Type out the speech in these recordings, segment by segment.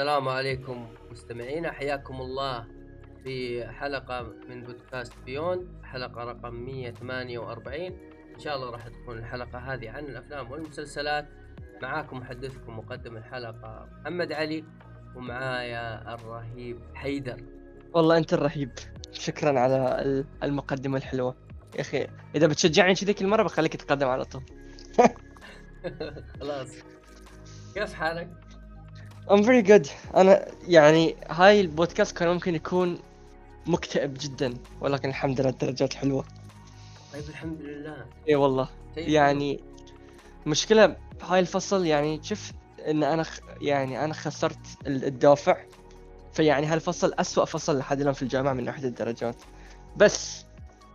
السلام عليكم مستمعينا حياكم الله في حلقة من بودكاست بيوند حلقة رقم 148 إن شاء الله راح تكون الحلقة هذه عن الأفلام والمسلسلات. معاكم محدثكم مقدم الحلقة محمد علي ومعايا الرهيب حيدر. والله أنت الرهيب. شكرا على ال- المقدمة الحلوة. يا أخي إذا بتشجعني كذي كل مرة بخليك تتقدم على طول. خلاص. كيف حالك؟ I'm very good. أنا يعني هاي البودكاست كان ممكن يكون مكتئب جدا ولكن الحمد لله الدرجات حلوة. طيب الحمد لله. اي والله. شيء يعني مشكلة بهاي الفصل يعني شفت إن أنا خ... يعني أنا خسرت ال- الدافع. فيعني هالفصل أسوأ فصل لحد الآن في الجامعة من ناحيه الدرجات. بس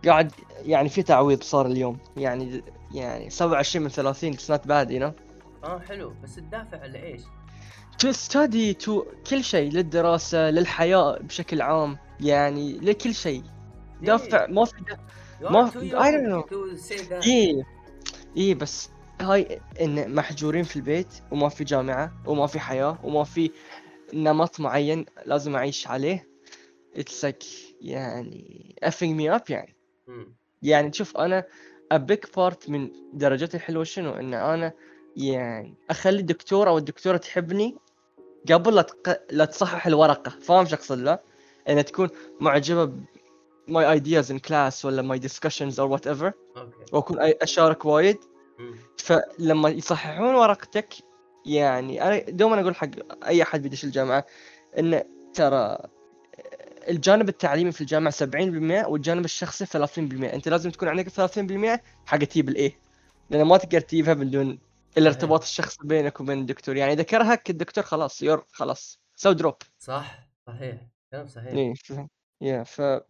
قاعد يعني في تعويض صار اليوم. يعني يعني 27 من 30 it's not bad you know. آه حلو. بس الدافع على to study to كل شيء للدراسة للحياة بشكل عام يعني لكل شيء. دافع ما في ما- say that. إيه. إيه بس هاي إن محجورين في البيت وما في جامعة وما في حياة وما في نمط معين لازم أعيش عليه. It's like يعني effing me up يعني. مم. يعني شوف أنا a big part من درجاتي الحلوة شنو؟ إن أنا يعني أخلي الدكتور أو الدكتورة تحبني قبل لا تق... لا تصحح الورقة. فاهم شو أقصد لا؟ ان تكون معجبة ب my ideas in class ولا my discussions or whatever. أوكي. وأكون أشارك وايد. فلما يصححون ورقتك يعني أنا دوما أقول حق أي أحد بيدش الجامعة إن ترى الجانب التعليمي في الجامعة 70% والجانب الشخصي 30% أنت لازم تكون عندك 30% حق تجيب الايه لأن ما تقدر تجيبها بدون الارتباط الشخصي بينك وبين الدكتور. يعني إذا كرهك الدكتور خلاص you're خلاص. So drop صح صحيح. كلام صحيح؟ yeah ف يا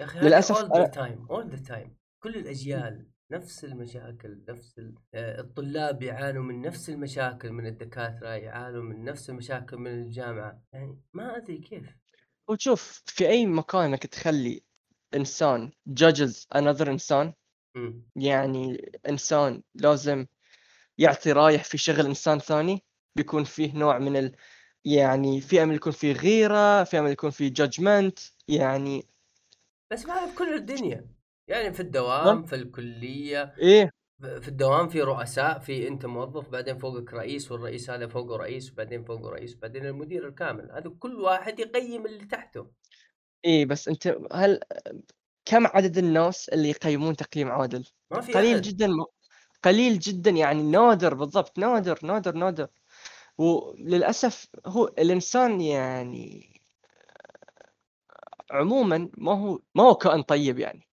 أخي للأسف all the time all the time كل الأجيال نفس المشاكل نفس ال- آه، الطلاب يعانوا من نفس المشاكل من الدكاترة يعانوا من نفس المشاكل من الجامعة. يعني ما أدري كيف. وتشوف في أي مكان إنك تخلي إنسان judges another إنسان. يعني إنسان لازم يعطي رايح في شغل إنسان ثاني بيكون فيه نوع من ال يعني في امل يكون فيه غيرة في امل يكون فيه جادجمنت يعني بس ما في كل الدنيا يعني في الدوام نعم. في الكلية إيه في الدوام في رؤساء في أنت موظف بعدين فوقك رئيس والرئيس هذا فوقه رئيس وبعدين فوقه رئيس وبعدين المدير الكامل هذا كل واحد يقيم اللي تحته إيه بس أنت هل كم عدد الناس اللي يقيمون تقييم عادل؟ ما في قليل أحد. جدا. قليل جدا يعني نادر بالضبط نادر نادر نادر. وللأسف هو الإنسان يعني عموما ما هو ما هو كائن طيب يعني.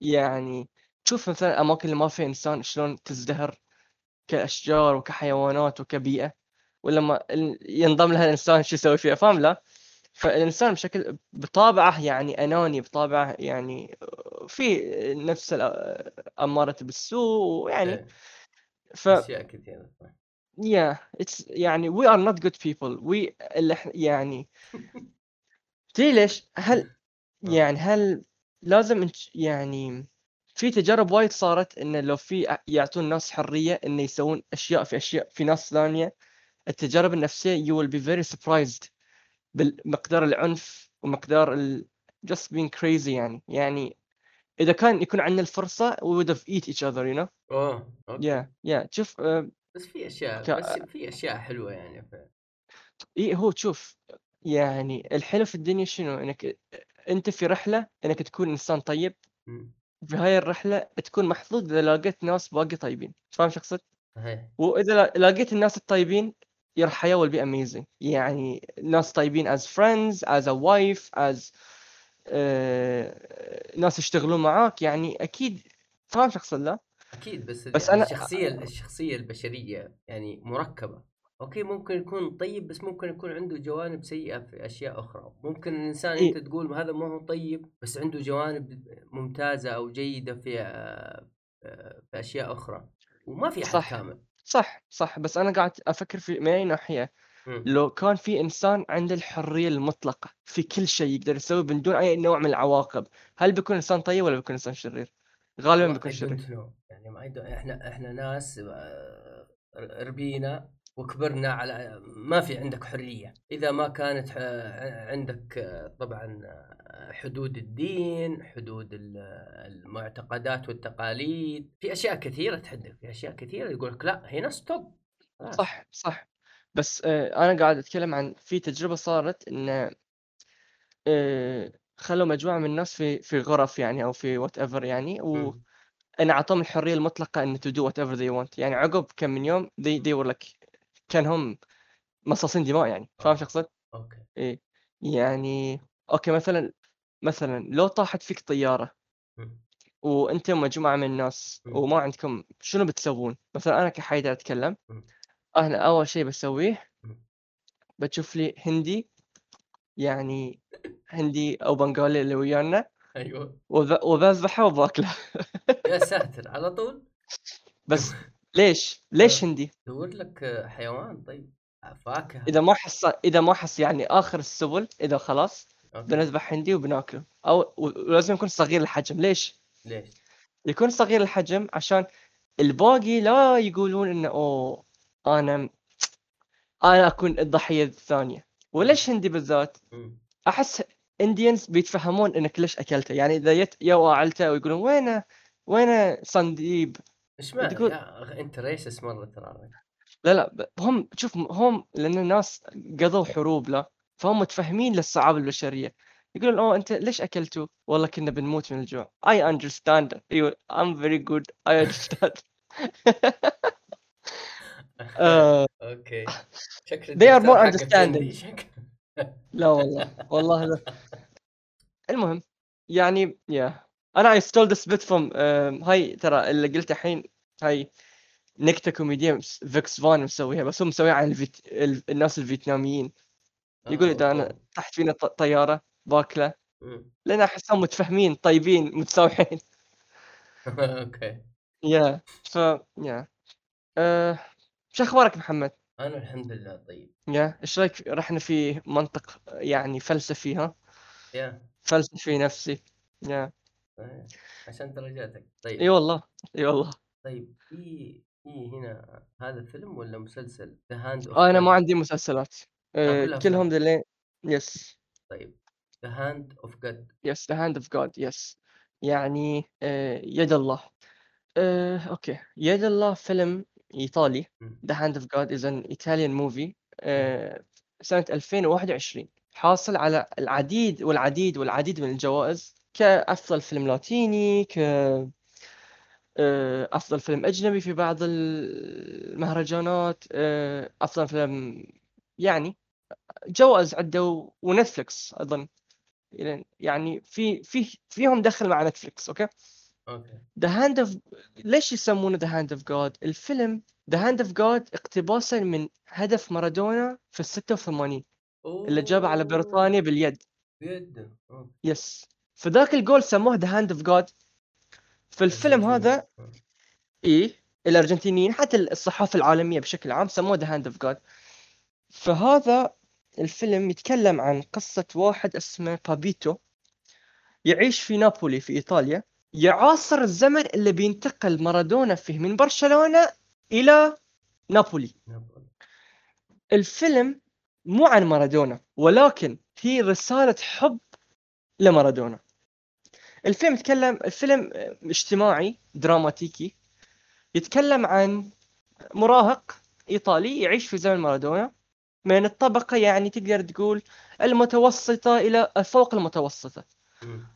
يعني تشوف مثلا اماكن اللي ما فيها إنسان شلون تزدهر كأشجار وكحيوانات وكبيئة ولما ينضم لها الإنسان شو يسوي فيها؟ فاهم؟ لا. فالإنسان بشكل بطابعه يعني أناني بطابعه يعني في نفس أمارة بالسوء ويعني إيه، ف أشياء كثيرة صح. yeah it's يعني we are not good people. We اللي إحنا- يعني تدري ليش؟ هل يعني هل لازم يعني في تجارب وايد صارت إنه لو في يعطون الناس حرية إنه يسوون أشياء في أشياء في ناس ثانية التجارب النفسية you will be very surprised. بمقدار العنف ومقدار ال just being crazy يعني. يعني إذا كان يكون عندنا الفرصة we would have eat each other you know. أوه أوكي. Yeah yeah. شوف آه، بس في أشياء ك- بس في أشياء حلوة يعني ف... إيه هو شوف يعني الحلو في الدنيا شنو؟ إنك أنت في رحلة إنك تكون إنسان طيب. في هاي الرحلة تكون محظوظ إذا لقيت ناس باقي طيبين. فاهم شو اقصد؟ وإذا لقيت الناس الطيبين your حياة will be amazing يعني ناس طيبين as friends as a wife as آه، ناس يشتغلون معاك يعني أكيد فاهم اقصد لا؟ أكيد بس, بس يعني أنا- الشخصية الشخصية البشرية يعني مركبة أوكي ممكن يكون طيب بس ممكن يكون عنده جوانب سيئة في أشياء أخرى ممكن الإنسان إيه. أنت تقول هذا ما هو طيب بس عنده جوانب ممتازة أو جيدة في آه، آه، في أشياء أخرى وما في أحد صح. كامل صح صح بس أنا قاعد أفكر في من اي ناحية مم. لو كان في إنسان عنده الحرية المطلقة في كل شيء يقدر يسوي من دون أي نوع من العواقب هل بيكون إنسان طيب ولا بيكون إنسان شرير غالبا بيكون شرير. يعني ما إحنا إحنا ناس آه، ربينا وكبرنا على ما في عندك حرية إذا ما كانت آه، عندك آه، طبعا آه، حدود الدين حدود ال- المعتقدات والتقاليد في أشياء كثيرة تحدك في أشياء كثيرة يقول لك لا هنا stop. صح صح بس أنا قاعد أتكلم عن في تجربة صارت إن خلوا مجموعة من الناس في في غرف يعني أو في whatever يعني مم. وان أعطوهم الحرية المطلقة إن to do whatever they want يعني عقب كم من يوم they, they were like كان هم مصاصين دماء يعني فاهم آه. شو اقصد؟ okay إيه يعني أوكي مثلا مثلا لو طاحت فيك طيارة. وأنت ومجموعه من الناس. وما عندكم شنو بتسوون؟ مثلا أنا كحيدر أتكلم. أنا أول شيء بسويه. بتشوف لي هندي يعني هندي أو بنغالي اللي ويانا أيوه وبذبحه وباكله يا ساتر على طول بس ليش؟ ليش آه. هندي؟ دور لك حيوان طيب فاكهة إذا ما حس إذا ما حس يعني آخر السبل إذا خلاص. بنذبح هندي وبناكله أو ولازم يكون صغير الحجم ليش؟ ليش؟ يكون صغير الحجم عشان الباقي لا يقولون إنه أوه أنا أنا أكون الضحية الثانية وليش هندي بالذات؟ أحس Indians بيتفهمون إنك ليش أكلته يعني إذا جت يو عائلته ويقولون وينه وينه صنديب إيش معنى؟ تقول- أنت racist مرة ترى. لا لا هم شوف هم لأن الناس قضوا حروب لا فهم متفهمين للصعاب البشرية. يقولون أوه أنت ليش اكلتوا؟ والله كنا بنموت من الجوع. I understand. أيوه I'm very good. I understand. آه. okay. شكل They are more understanding. لا والله والله لا. المهم يعني yeah أنا stole this bit from آم، هاي ترى اللي قلته الحين هاي نكتة كوميدية مس- فيكس فان مسويها بس هو مسويها عن الفيت... ال- الناس الفيتناميين. يقول آه، إذا أنا. طحت فينا ط- طيارة باكلة. لأن أحسهم متفاهمين طيبين متسامحين okay. yeah ف yeah. أه... شو أخبارك محمد؟ أنا الحمد لله طيب. yeah إيش رأيك رحنا في منطق يعني فلسفي ها؟ yeah. فلسفي نفسي yeah. آه، عشان درجاتك. طيب. إي والله إي والله. طيب في في هنا هذا فيلم ولا مسلسل؟ The Hand of أنا ما عندي مسلسلات. كلها كلهم. دلين yes طيب The Hand of God yes The Hand of God yes يعني آه، يد الله. آه، okay. يد الله فيلم إيطالي. The Hand of God is an Italian movie سنة 2021 حاصل على العديد والعديد والعديد من الجوائز كأفضل فيلم لاتيني ك آه، أفضل فيلم أجنبي في بعض المهرجانات آه، أفضل فيلم يعني جوائز عدة و- و Netflix أظن يعني في في فيهم دخل مع Netflix okay؟ okay. The Hand of ليش يسمونه The Hand of God الفيلم The Hand of God اقتباسا من هدف مارادونا في ال 86 اللي جابه على بريطانيا باليد. بيد أوه. yes فذاك الجول سموه The Hand of God في الفيلم هذا. إيه الأرجنتينيين حتى الصحافة العالمية بشكل عام سموه The Hand of God فهذا الفيلم يتكلم عن قصة واحد اسمه بابيتو يعيش في نابولي في إيطاليا يعاصر الزمن اللي بينتقل مارادونا فيه من برشلونة إلى نابولي نابولي. الفيلم مو عن مارادونا ولكن هي رسالة حب لمارادونا الفيلم يتكلم الفيلم اجتماعي دراماتيكي. يتكلم عن مراهق إيطالي يعيش في زمن مارادونا. من الطبقة يعني تقدر تقول المتوسطة إلى فوق المتوسطة. مم.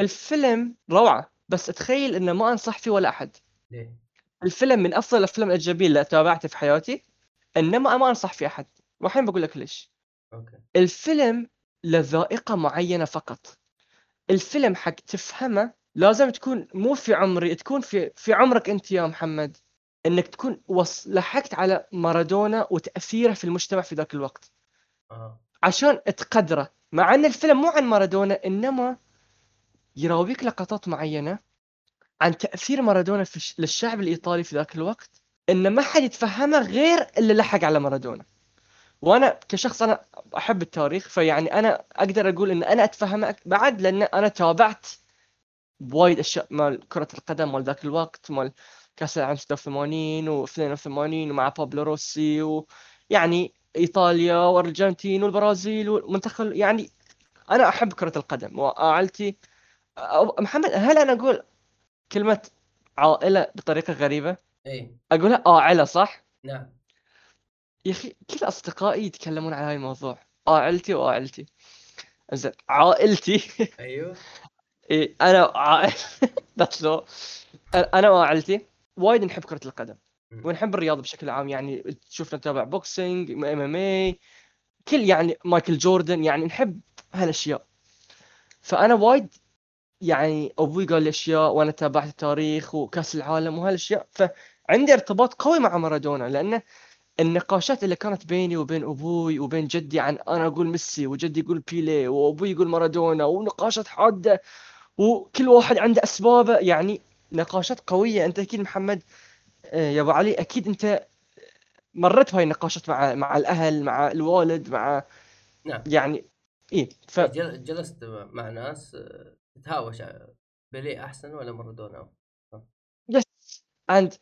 الفيلم روعة بس تخيل إنه ما أنصح فيه ولا أحد. ليه؟ الفيلم من أفضل الأفلام الاجنبيه اللي تابعته في حياتي. انما ما أنصح فيه أحد. والحين بقول لك ليش. أوكي. الفيلم لذائقة معينة فقط. الفيلم حق تفهمه لازم تكون مو في عمري تكون في في عمرك انت يا محمد انك تكون وص... لحقت على مارادونا وتأثيره في المجتمع في ذاك الوقت. آه. عشان تقدره. مع ان الفيلم مو عن مارادونا إنما يراويك لقطات معينة عن تأثير مارادونا في. للشعب الإيطالي في ذاك الوقت إن ما حد يتفهمه غير اللي لحق على مارادونا. وأنا كشخص أنا أحب التاريخ فيعني أنا أقدر أقول إن أنا اتفهمه بعد لأن أنا تابعت بوايد أشياء مال كرة القدم مال ذاك الوقت مال كأس العالم 86 و82 ومع بابلو روسي ويعني إيطاليا والأرجنتين والبرازيل والمنتخب يعني أنا أحب كرة القدم وعائلتي محمد هل أنا أقول كلمة عائلة بطريقة غريبة؟ إيه أقولها عائلة صح؟ نعم يا أخي كل أصدقائي يتكلمون على هاي الموضوع؟ عائلتي وعائلتي. زين عائلتي. أيوه. إيه أنا عائل that's أنا وعائلتي. وايد نحب كرة القدم. ونحب الرياضة بشكل عام. يعني تشوفنا نتابع boxing MMA كل يعني مايكل جوردن يعني نحب هالأشياء. فأنا وايد يعني أبوي قال لي أشياء وأنا تابعت التاريخ وكأس العالم وهالأشياء. فعندي ارتباط قوي مع مارادونا لأنه النقاشات اللي كانت بيني وبين أبوي وبين جدي عن أنا أقول ميسي وجدي يقول بيلي وأبوي يقول مارادونا ونقاشات حادة وكل واحد عنده أسبابه يعني نقاشات قوية. أنت أكيد محمد آه، يا أبو علي أكيد أنت مريت بهاي النقاشات مع مع الأهل مع الوالد مع نعم. يعني إيه ف جل- جلست مع ناس آه، تتهاوش على بيليه أحسن ولا مارادونا؟ yes and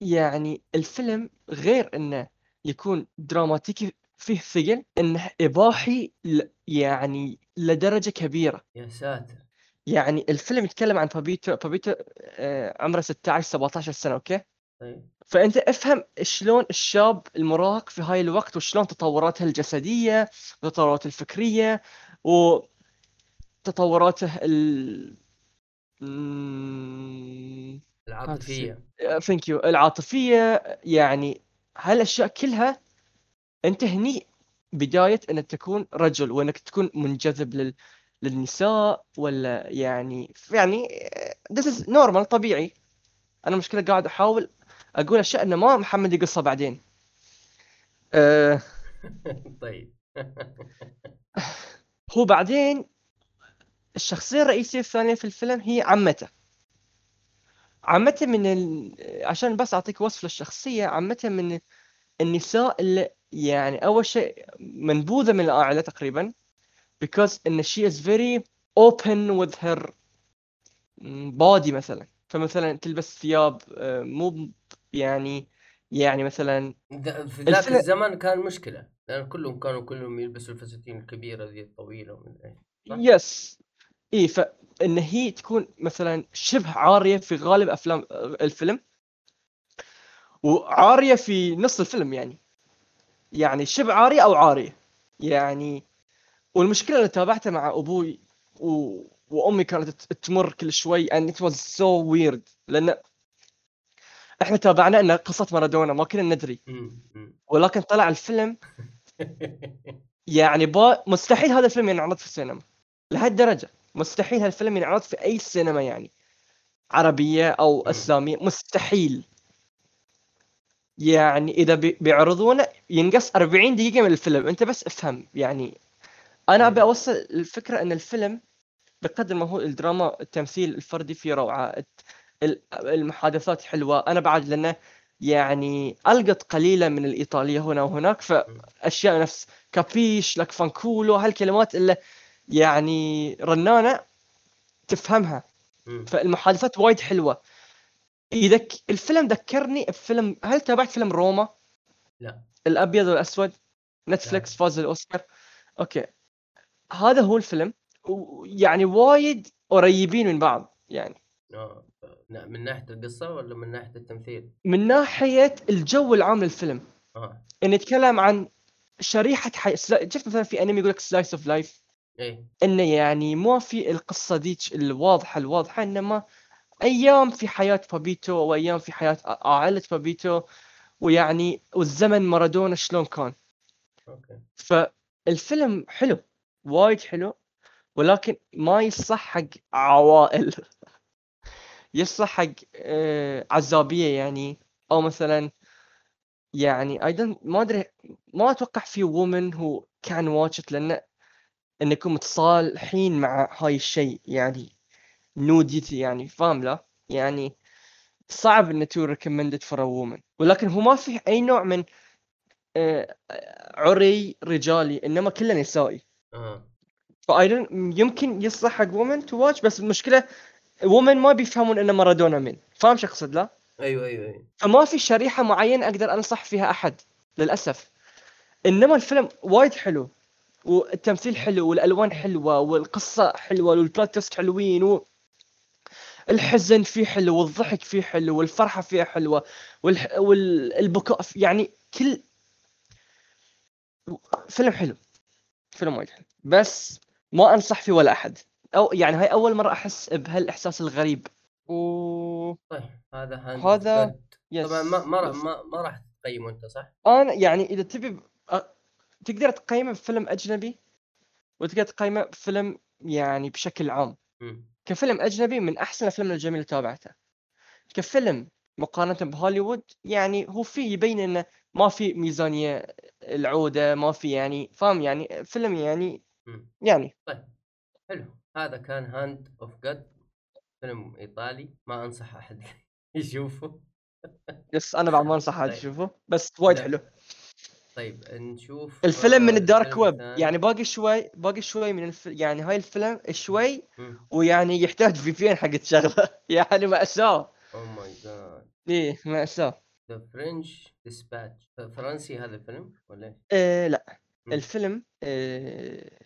يعني الفيلم غير إنه يكون دراماتيكي فيه ثقل إنه اباحي ل- يعني لدرجة كبيرة. يا ساتر. يعني الفيلم يتكلم عن بابيتو بابيتو آه، عمره 16 17 سنة okay؟ طيب. فأنت افهم شلون الشاب المراهق في هاي الوقت وشلون تطوراته الجسدية وتطوراته الفكرية وتطوراته ال العاطفية. thank you العاطفية يعني هالأشياء كلها أنت هني بداية انك تكون رجل وأنك تكون منجذب لل للنساء ولا يعني يعني this is normal طبيعي. أنا مشكلة قاعد أحاول أقول أشياء إنه ما محمد يقصها بعدين. أه طيب. هو بعدين الشخصية الرئيسية الثانية في الفيلم هي عمته. عمته من ال... عشان بس أعطيك وصف للشخصية عمته من النساء اللي يعني أول شيء منبوذة من العائله تقريبا because إن she is very open with her body مثلا فمثلا تلبس ثياب آه، مو يعني يعني مثلا في ذاك الفيلم- الزمن كان مشكلة لأن كلهم كانوا كلهم يلبسوا الفساتين الكبيرة ذي الطويلة ومن؟ يس اي فان هي تكون مثلا شبه عارية في غالب أفلام الفيلم وعارية في نص الفيلم يعني. يعني شبه عارية أو عارية. يعني والمشكلة اللي تابعتها مع أبوي و... وأمي كانت تمر كل شوي and it was so weird. لأن إحنا تابعنا ان قصة مارادونا ما كنا ندري. ولكن طلع الفيلم. يعني با... مستحيل هذا الفيلم ينعرض في السينما. لهالدرجة. مستحيل هالفيلم ينعرض في أي سينما يعني. عربية أو. إسلامية مستحيل. يعني إذا بي... بيعرضونه ينقص 40 دقيقة من الفيلم. أنت بس افهم. يعني أنا ابي. اوصل الفكرة إن الفيلم بقدر ما هو الدراما التمثيل الفردي فيه روعة المحادثات حلوة. أنا بعد لأنه يعني ألقط قليله من الإيطالية هنا وهناك فأشياء نفس. capisce لك fanculo هالكلمات اللي يعني رنانة تفهمها. فالمحادثات وايد حلوة. اذا ك- الفيلم ذكرني بفيلم هل تابعت فيلم روما؟ لا. الأبيض والأسود؟ Netflix فاز الأوسكار؟ okay. هذا هو الفيلم ويعني وايد قريبين من بعض يعني. ن- من ناحية القصة ولا من ناحية التمثيل؟ من ناحية الجو العام للفيلم. آه. إن يتكلم عن شريحة حي... شفت مثلا في أنمي يقول لك slice of life إيه. إنه يعني ما في القصة ذيك الواضحة الواضحة إنما أيام في حياة بابيتو وأيام في حياة عائلة بابيتو ويعني والزمن مارادونا شلون كان. okay. فالفيلم حلو وايد حلو ولكن ما يصح حق عوائل. يصح حق آه، عزابية يعني أو مثلا يعني أيضا ما أدري ما أتوقع في women who can watch it لأن ان يكون متصالحين مع هاي الشيء يعني nudity يعني فاهم لا يعني صعب إن to recommend it for a woman ولكن هو ما فيه أي نوع من آه، عري رجالي إنما كله نسائي. آه. فايضا يمكن يصلح حق women to watch بس المشكلة وومن ما بيفهمون ان مارادونا من. فاهم شو أقصد لا؟ أيوه أيوه أيوه. فما في شريحة معينة أقدر أنصح فيها أحد للأسف. إنما الفيلم وايد حلو. والتمثيل حلو والألوان حلوة والقصة حلوة والبلوت حلوين و الحزن فيه حلو والضحك فيه حلو والفرحة فيها حلوة والح... والبكاء في- يعني كل فيلم حلو فيلم وايد حلو. بس ما أنصح فيه ولا أحد. أو يعني هاي أول مرة أحس بهالإحساس الغريب. و طيب هذا هاند هذا- طبعا ما ما راح. ما, ما راح تقيمه أنت صح؟ أنا يعني إذا تبي تقدر تقيمه بفيلم أجنبي وتقدر تقيمه بفيلم يعني بشكل عام. كفيلم أجنبي من أحسن الأفلام الجميلة اللي تابعته كفيلم مقارنة بهوليوود يعني هو فيه يبين إنه ما في ميزانية العودة ما في يعني فاهم يعني فيلم يعني. يعني حلو هذا كان Hand of God فيلم إيطالي ما أنصح أحد يشوفه yes أنا بعد ما أنصح هذا طيب. تشوفه بس وايد. حلو طيب نشوف الفيلم من آه، ال dark web. يعني باقي شوي باقي شوي من الف... يعني هاي الفيلم شوي. ويعني يحتاج VPN حق تشغله يعني مأساة أو my God إيه مأساة The French Dispatch فرنسي هذا الفيلم ولا إيش؟ إيه لا. الفيلم إيه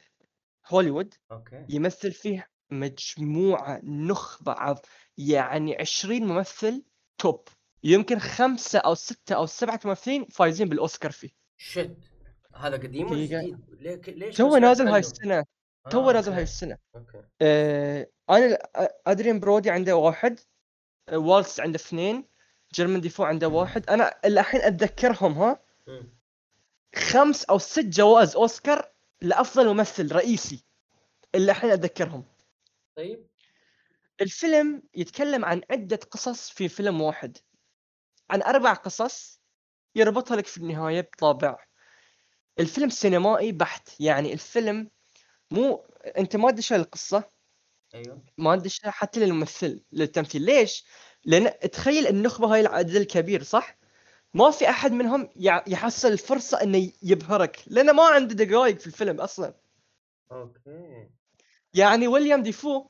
هوليوود okay. يمثل فيه مجموعة نخبة عظ يعني 20 ممثل top. يمكن خمسة أو ستة أو سبعة ممثلين فايزين بالأوسكار فيه. shit هذا قديم ولا. جديد؟ ليش تو نازل هاي عنه؟ السنة آه، تو نازل هاي. السنة okay آه، أنا أدريان برودي عنده واحد آه، والتس عنده اثنين جيرمان ديفو عنده واحد أنا الحين أتذكرهم ها. خمس أو ست جوائز أوسكار لأفضل ممثل رئيسي اللي الحين أتذكرهم طيب الفيلم يتكلم عن عدة قصص في فيلم واحد عن أربع قصص يربطها لك في النهاية بطابع. الفيلم سينمائي بحت يعني الفيلم مو أنت ما تدش القصة أيوه. ما ادري حتى للممثل للتمثيل. ليش؟ لأن تخيل النخبة هاي العدد الكبير صح؟ ما في أحد منهم يحصل الفرصة إنه يبهرك لأنه ما عنده دقائق في الفيلم أصلا. okay. يعني ويليام ديفو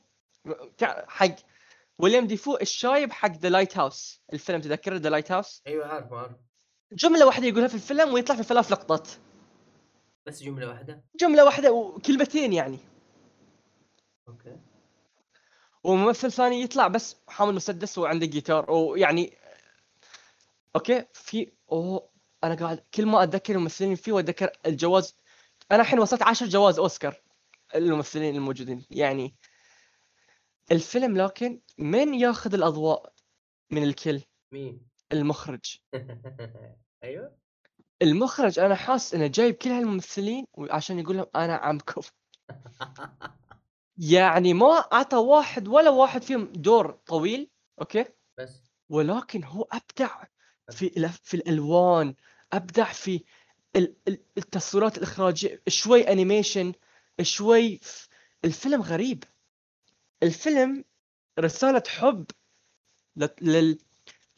حق ويليام ديفو الشايب حق The Lighthouse الفيلم تذكر The Lighthouse أيوه عارف عارف جملة واحدة يقولها في الفيلم ويطلع في ثلاث لقطات. بس جملة واحدة؟ جملة واحدة وكلمتين يعني. okay. وممثل ثاني يطلع بس حامل مسدس وعنده جيتار ويعني okay في أوه أنا قاعد كل ما أتذكر الممثلين فيه وأتذكر الجوائز أنا الحين وصلت 10 جوائز أوسكار الممثلين الموجودين. يعني الفيلم لكن من ياخذ الأضواء من الكل؟ مين؟ المخرج. أيوه. المخرج أنا حاس إنه جايب كل هالممثلين عشان يقول لهم أنا عمكم. يعني ما اعطى واحد ولا واحد فيهم دور طويل okay؟ بس. ولكن هو أبدع في في الألوان أبدع في ال- ال- التصويرات الإخراجية شوي animation شوي الفيلم غريب. الفيلم رسالة حب لل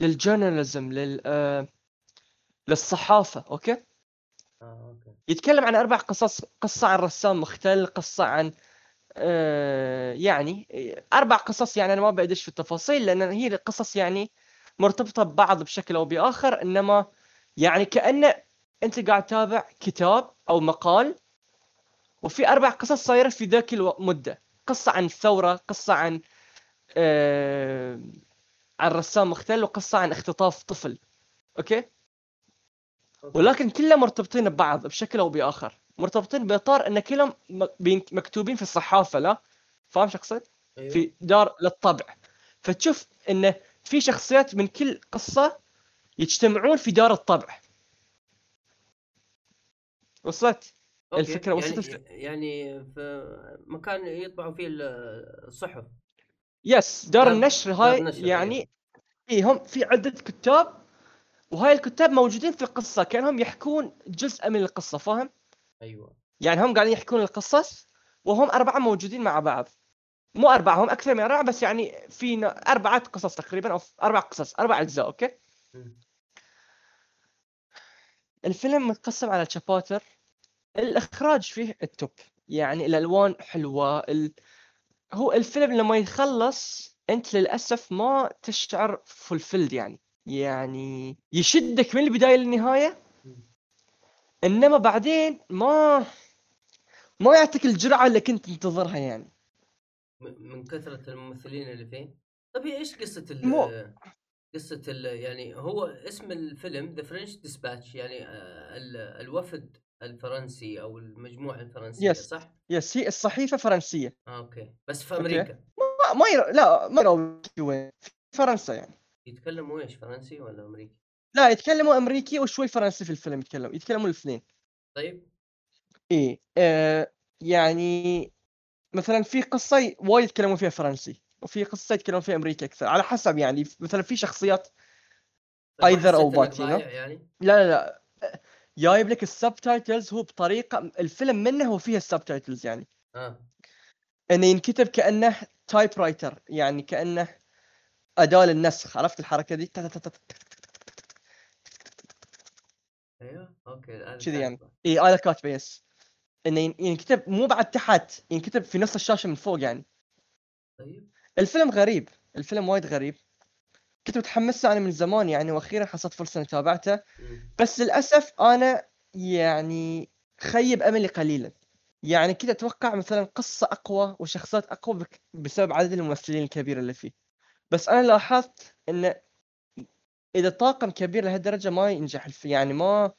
لل journalism لل آه، للصحافة okay؟ آه okay. يتكلم عن أربع قصص قصة عن رسام مختل قصة عن آه، يعني أربع قصص يعني أنا ما بدش في التفاصيل لأن هي القصص يعني مرتبطة ببعض بشكل أو بآخر إنما يعني كانه أنت قاعد تتابع كتاب أو مقال وفي أربع قصص صايرة في ذاك المده قصة عن الثوره قصة عن آه، عن رسام مختل وقصة عن اختطاف طفل. okay؟ okay. ولكن كلهم مرتبطين ببعض بشكل أو بآخر. مرتبطين بإطار أن كلهم مكتوبين في الصحافة لا؟ فاهم شو أقصد؟ أيوه. في دار للطبع. فتشوف انه في شخصيات من كل قصة يجتمعون في دار الطبع. وصلت؟ okay. الفكرة وصلت؟ يعني يعني في مكان يطبعوا فيه ال- الصحف. yes دار دار- النشر دار هاي نشر، يعني إيه هم في عدة كتاب وهاي الكتاب موجودين في القصة كأنهم يحكون جزء من القصة فاهم؟ أيوه. يعني هم قاعدين يحكون القصص وهم أربعة موجودين مع بعض. مو أربعة هم أكثر من أربعة بس يعني في أربعة قصص تقريبا أو أربع قصص أربع أجزاء okay؟ مم. الفيلم متقسم على chapters الإخراج فيه ال top يعني الألوان حلوة ال... هو الفيلم لما يخلص أنت للأسف ما تشعر fulfilled يعني. يعني يشدك من البداية للنهاية. إنما بعدين ما ما يعطيك الجرعة اللي كنت تنتظرها يعني. من كثرة الممثلين اللي فيه؟ طيب هي إيش قصة ال مو- قصة ال يعني هو اسم الفيلم The French Dispatch يعني آه، ال- الوفد الفرنسي أو المجموعة الفرنسية yes. صح؟ yes هي الصحيفة فرنسية آه okay بس في okay. أمريكا ما ما لا ما يرى وين في فرنسا يعني يتكلموا إيش فرنسي ولا أمريكي؟ لا يتكلموا أمريكي وشوي فرنسي في الفيلم يتكلموا يتكلموا الاثنين طيب إيه آه يعني مثلا في قصة وايد يتكلمون فيها فرنسي وفي قصة يتكلمون فيها أمريكي أكثر على حسب يعني مثلا في شخصيات you know? ضايع يعني لا لا لا جايب لك ال subtitles هو بطريقة الفيلم منه هو فيها ال subtitles يعني. آه. إنه ينكتب كأنه typewriter يعني كأنه أداة للنسخ. عرفت الحركة دي؟ أيوه okay كذي يعني. اي أنا كاتبه يس إنه ين- ينكتب مو بعد تحت ينكتب في نص الشاشة من فوق يعني. طيب. الفيلم غريب الفيلم وايد غريب. كنت متحمس له أنا من زمان يعني وأخيرا حصلت فرصة إني تابعته. بس للأسف أنا يعني خيب أملي قليلا. يعني كنت أتوقع مثلا قصة أقوى وشخصيات أقوى بسبب عدد الممثلين الكبير اللي فيه. بس أنا لاحظت إن إذا طاقم كبير لهالدرجة ما ينجح. الف- يعني ما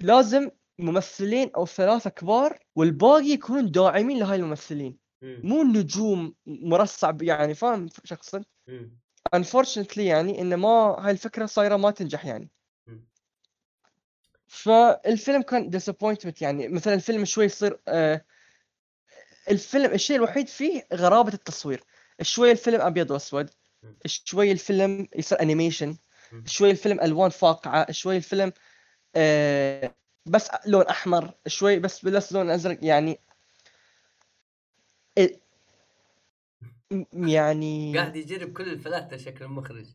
لازم ممثلين أو ثلاثة كبار والباقي يكونون داعمين لهاي الممثلين. مم. مو النجوم مرصع يعني فاهم؟ شخصا. Unfortunately يعني إن ما هاي الفكرة صايرة ما تنجح يعني. فالفيلم كان disappointment يعني مثلا الفيلم شوي يصير آه الفيلم الشيء الوحيد فيه غرابة التصوير شوي الفيلم أبيض وأسود. شوي الفيلم يصير animation. شوي الفيلم ألوان فاقعة شوي الفيلم آه بس لون أحمر شوي بس بس لون أزرق يعني يعني قاعد يجرب كل الفلاتر شكل المخرج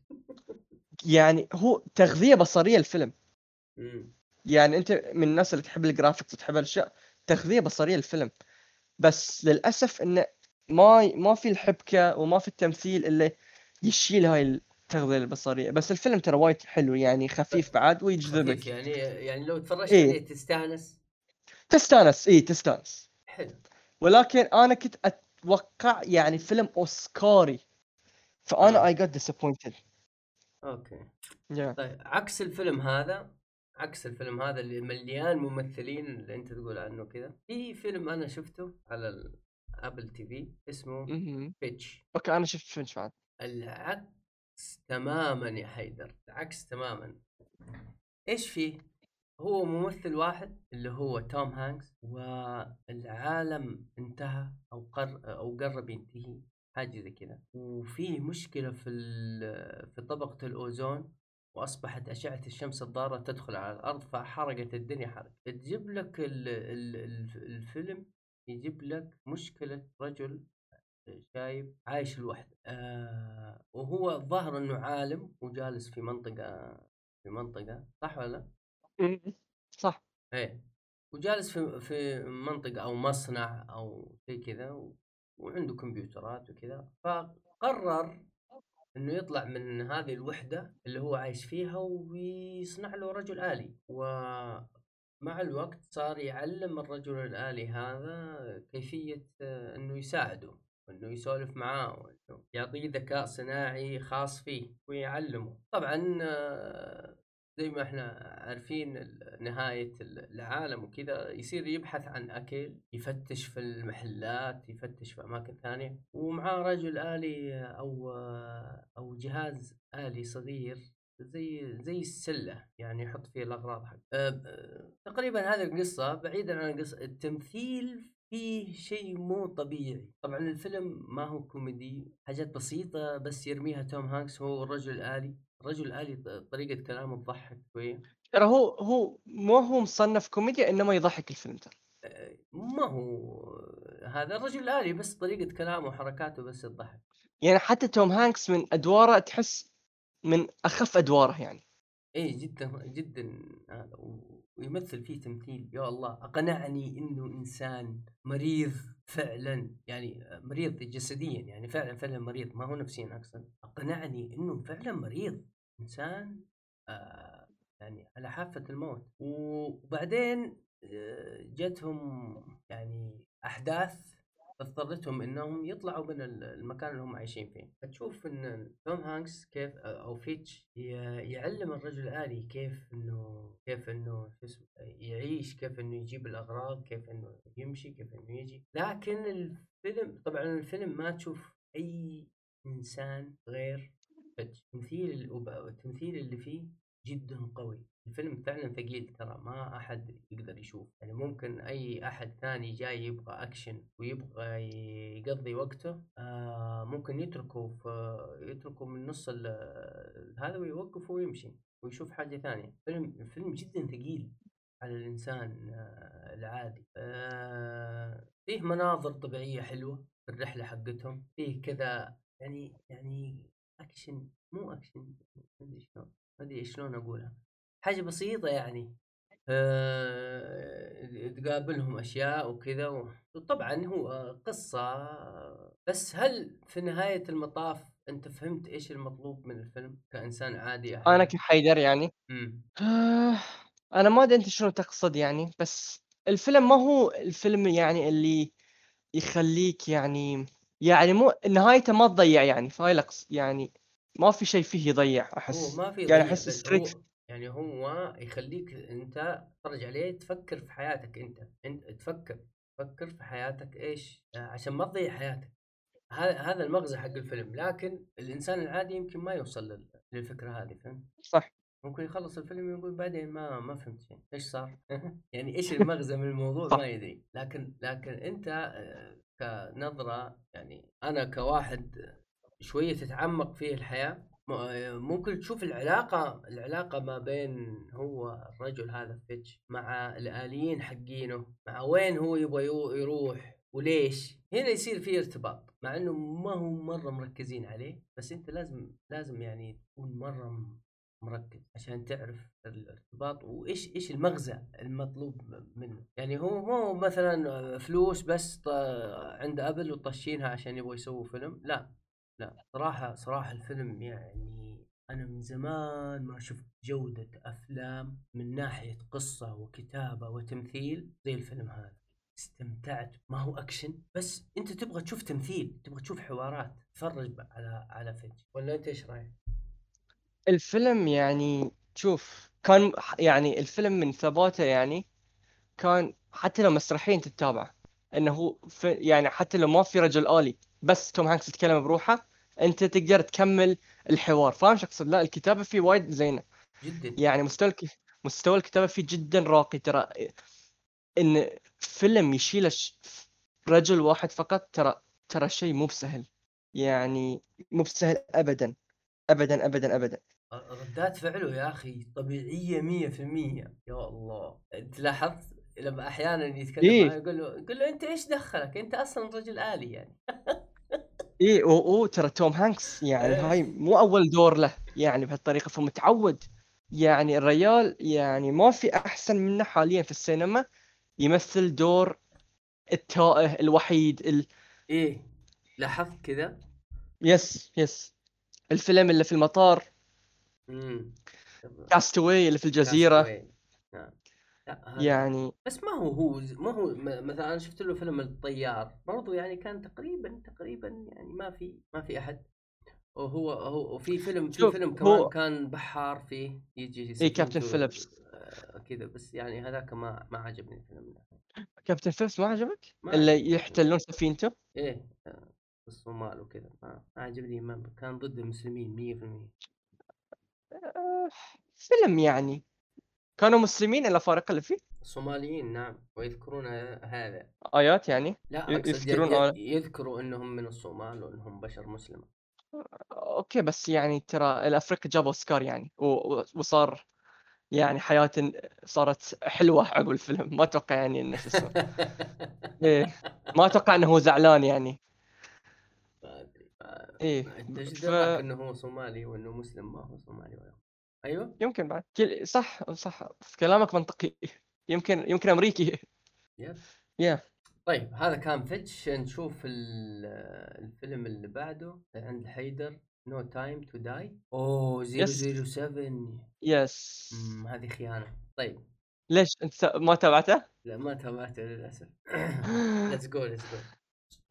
يعني هو تغذية بصرية الفيلم. يعني أنت من الناس اللي تحب ال graphics وتحب الأشياء تغذية بصرية الفيلم. بس للأسف انه ما ما في الحبكة وما في التمثيل اللي يشيل هاي التغذية البصرية. بس الفيلم ترى وايد حلو يعني خفيف بعد ويجذبك. يعني يعني لو تفرجت إيه. عليه تستانس. تستانس اي تستانس. حلو. ولكن أنا كنت أتوقع يعني فيلم أوسكاري. فأنا. I got disappointed okay. يا طيب عكس الفيلم هذا عكس الفيلم هذا اللي مليان ممثلين اللي أنت تقول عنه كذا في فيلم أنا شفته على ال Apple TV اسمه Finch okay أنا شفت Finch بعد. العكس تماما يا حيدر العكس تماما. إيش فيه؟ هو ممثل واحد اللي هو توم هانكس والعالم انتهى أو قر أو قرب ينتهي حاجة زي كذا. وفي مشكلة في في طبقة الأوزون وأصبحت أشعة الشمس الضارة تدخل على الأرض فحرقت الدنيا حرق تجيب لك ال ال ال الفيلم يجيب لك مشكلة رجل شايب عايش لوحده. آه وهو الظاهر إنه عالم وجالس في منطقة في منطقة صح ولا لا؟ صح. إيه وجالس في في منطقة أو مصنع أو زي كذا و- وعنده كمبيوترات وكذا فقرر إنه يطلع من هذه الوحدة اللي هو عايش فيها ويصنع له رجل آلي. ومع الوقت صار يعلم الرجل الآلي هذا كيفية إنه يساعده وإنه يسولف معاه وإنه يعطيه ذكاء صناعي خاص فيه ويعلمه. طبعا زي ما إحنا عارفين نهاية ال- العالم وكذا يصير يبحث عن أكل يفتش في المحلات يفتش في أماكن ثانية. ومعاه رجل آلي أو أو جهاز آلي صغير زي زي السلة يعني يحط فيه الأغراض حق تقريبا هذه القصة بعيدا عن القصة التمثيل فيه شيء مو طبيعي. طبعا الفيلم ما هو كوميدي حاجات بسيطة بس يرميها توم هانكس هو الرجل الآلي. الرجل الآلي ط- طريقة كلامه تضحك شوية. ترى هو هو ما هو مصنف كوميديا إنما يضحك الفيلم ترى. أه، ما هو هذا الرجل الآلي بس طريقة كلامه وحركاته بس تضحك. يعني حتى توم هانكس من أدواره تحس من أخف أدواره يعني. إيه جدا جدا هذا. ويمثل فيه تمثيل. يا الله أقنعني إنه إنسان مريض فعلا. يعني مريض جسديا يعني فعلا فعلا مريض. ما هو نفسيا أقصد. أقنعني إنه فعلا مريض. إنسان آه يعني على حافة الموت. وبعدين آه، جتهم يعني أحداث اضطرتهم إنهم يطلعوا من المكان اللي هم عايشين فيه. فتشوف إن توم هانكس كيف أو فيتش يعلم الرجل الالي كيف إنه كيف إنه يعيش كيف إنه يجيب الأغراض كيف إنه يمشي كيف إنه يجي. لكن الفيلم طبعا الفيلم ما تشوف أي إنسان غير فيتش. تمثيل التمثيل اللي فيه جدا قوي. الفيلم فعلا ثقيل ترى ما أحد يقدر يشوف. يعني ممكن أي أحد ثاني جاي يبغى أكشن ويبغى يقضي وقته آه ممكن يتركه في يتركه من نص هذا ويوقف ويمشي ويشوف حاجة ثانية. فيلم الفيلم جدا ثقيل على الإنسان آه العادي. آه فيه مناظر طبيعية حلوة في الرحلة حقتهم. فيه كذا يعني يعني أكشن مو أدري شلون. ما أدري شلون أقولها. حاجة بسيطة يعني أه... تقابلهم أشياء وكذا وطبعا هو قصة بس هل في نهاية المطاف أنت فهمت إيش المطلوب من الفيلم كإنسان عادي أحيانا. أنا كحيدر يعني. امم أنا ما أدري أنت شنو تقصد يعني بس الفيلم ما هو الفيلم يعني اللي يخليك يعني يعني مو نهايته ما تضيع يعني فايلكس يعني ما في شيء فيه يضيع أحس. ما في يعني أحس straight يعني هو يخليك أنت تتفرج عليه تفكر في حياتك أنت. أنت تفكر تفكر في حياتك إيش؟ عشان ما تضيع حياتك. هذا هذا المغزى حق الفيلم. لكن الإنسان العادي يمكن ما يوصل للفكرة هذه فهمت؟ صح. ممكن يخلص الفيلم ويقول بعدين ما ما فهمت شيء. إيش صار؟ يعني إيش المغزى من الموضوع؟ ما يدري. لكن لكن أنت آه، كنظرة يعني أنا كواحد شوية تتعمق فيه الحياة. ممكن تشوف العلاقة العلاقة ما بين هو الرجل هذا فيتش مع الآليين حقينه مع وين هو يبغى يروح وليش. هنا يصير في ارتباط مع إنه ما هو مرة مركزين عليه بس أنت لازم لازم يعني تكون مرة مركز عشان تعرف الارتباط وإيش إيش المغزى المطلوب منه. يعني هو مو مثلا فلوس بس عند أبل وطشينها عشان يبغوا يسووا فيلم لا. لا صراحة صراحة الفيلم يعني أنا من زمان ما شفت جودة أفلام من ناحية قصة وكتابة وتمثيل زي الفيلم هذا. استمتعت ما هو أكشن بس أنت تبغى تشوف تمثيل تبغى تشوف حوارات تفرج على على فيلم. ولا أنت إيش رأيك؟ الفيلم يعني شوف كان يعني الفيلم من ثباته يعني كان حتى لو مسرحيا تتابع إنه هو يعني حتى لو ما في رجل آلي. بس توم هانكس يتكلم بروحه انت تقدر تكمل الحوار. فاهم شو أقصد؟ لا الكتابة فيه وايد زينة. جدا. يعني مستوى مستوى الكتابة فيه جدا راقي. ترى إن فيلم يشيل رجل واحد فقط ترى ترى شيء مو بسهل. يعني مو بسهل ابدا. ابدا ابدا ابدا. ردات فعله يا أخي طبيعية 100% يا الله. أنت لاحظت؟ لما أحيانا يتكلم إيه؟ معي يقول له يقول له أنت إيش دخلك؟ أنت أصلا رجل آلي يعني. إي أو ترى توم هانكس يعني إيه. هاي مو أول دور له يعني بهالطريقة فمتعود يعني الريال يعني ما في أحسن منه حاليا في السينما يمثل دور التائه الوحيد ال... إيه لاحظت كذا؟ yes yes. الفيلم اللي في المطار. امم Cast Away اللي في الجزيرة. نعم يعني بس ما هو هو ما هو مثلا أنا شفت له فيلم الطيار برضو يعني كان تقريبا تقريبا يعني ما في ما في أحد. وهو هو وفي فيلم في فيلم كمان هو... كان بحار فيه يجي اي Captain Phillips. آه، كذا. بس يعني هذاك ما ما عجبني الفيلم ده Captain Phillips ما عجبك؟ ما اللي يحتلون سفينته؟ إيه آه، الصومال وكذا. ما عجبني ما كان ضد المسلمين 100% آه، فيلم يعني كانوا مسلمين الافارقه اللي فيه؟ صوماليين نعم ويذكرون هذا. آيات يعني؟ لا يذكرون. يذكروا إنهم من الصومال وإنهم بشر مسلمة. أوكي بس يعني ترى الأفريقيا جابوا أوسكار يعني وصار يعني حياة صارت حلوة عقب الفيلم. ما أتوقع يعني إنه شو اسمه. إيه ما أتوقع إنه هو زعلان يعني. ما أدري إيه أنت إيش ف... إنه هو صومالي وإنه مسلم ما هو صومالي ولا؟ أيوه. يمكن بعد. صح صح. في كلامك منطقي. يمكن يمكن أمريكي. yep. Yeah طيب هذا كان Finch. نشوف الفيلم اللي بعده. عند حيدر No Time To Die أوه Yes. 007 yes هذه خيانة. طيب. ليش؟ انت ما تابعته؟ لا ما تابعته للأسف. let's go let's go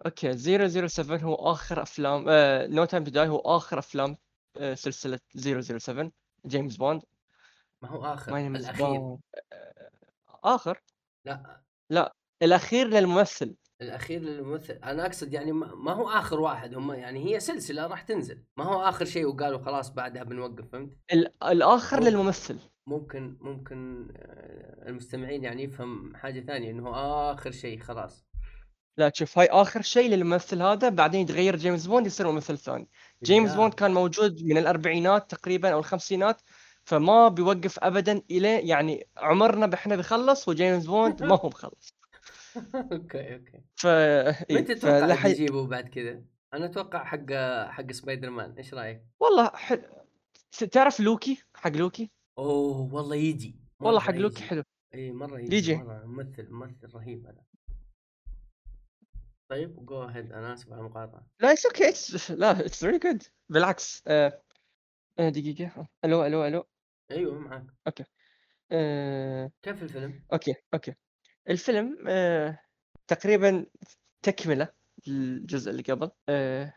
okay 007 هو آخر أفلام No Time To Die هو آخر أفلام آه، سلسلة 007 جيمس بوند. ما هو آخر my name is الاخير آخر. لا. الأخير للممثل. الأخير للممثل. أنا أقصد يعني ما ما هو آخر واحد. هم يعني هي سلسلة راح تنزل. ما هو آخر شيء وقالوا خلاص بعدها بنوقف فهمت؟ ال- الأخر okay. للممثل. ممكن ممكن آه، المستمعين يعني يفهم حاجة ثانية إنه آخر شيء خلاص. لا شوف هاي آخر شيء للممثل هذا بعدين يتغير جيمس بوند يصير ممثل ثاني. جيمس. بوند كان موجود من الأربعينات تقريبا أو الخمسينات فما بيوقف ابدا إلى يعني عمرنا إحنا بيخلص وجيمس بوند ما هو مخلص okay okay ف إيه، متى تتوقع فلحي- يجيبوا بعد كذا؟ أنا أتوقع حق حق سبايدر مان إيش رأيك؟ والله حل... تعرف لوكي حق لوكي أوه والله يجي والله حق لوكي. حلو اي مرة يجي, يجي. ممثل ممثل رهيب هذا طيب go ahead أنا آسف على المقاطعة. لا it's okay لا it's very good بالعكس آه... آه، دقيقة ألو ألو ألو. أيوه معك آه... كيف الفيلم؟ okay okay. الفيلم آه... تقريبا تكملة الجزء اللي قبل. آه...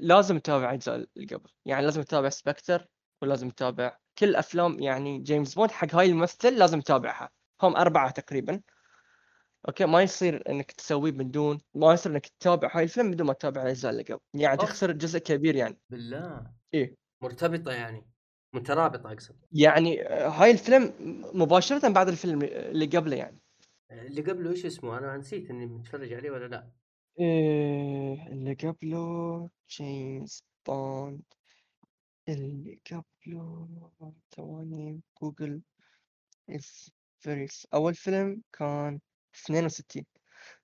لازم تتابع اجزاء اللي قبل. يعني لازم تتابع Spectre ولازم تتابع كل أفلام يعني جيمس بوند حق هاي الممثل لازم تتابعها. هم أربعة تقريبا. okay ما يصير إنك تسويه من دون ما يصير إنك تتابع هاي الفيلم بدون ما تتابع الأجزاء اللي قبل. يعني أوف. تخسر جزء كبير يعني. بالله. إيه. مرتبطة يعني. مترابطة أقصد. يعني آه، هاي الفيلم مباشرة بعد الفيلم اللي قبله يعني. اللي قبله إيش اسمه؟ أنا نسيت إني متفرج عليه ولا لا. إيه اللي قبله جيمس بوند اللي قبله ثواني جوجل فيريس أول فيلم كان 62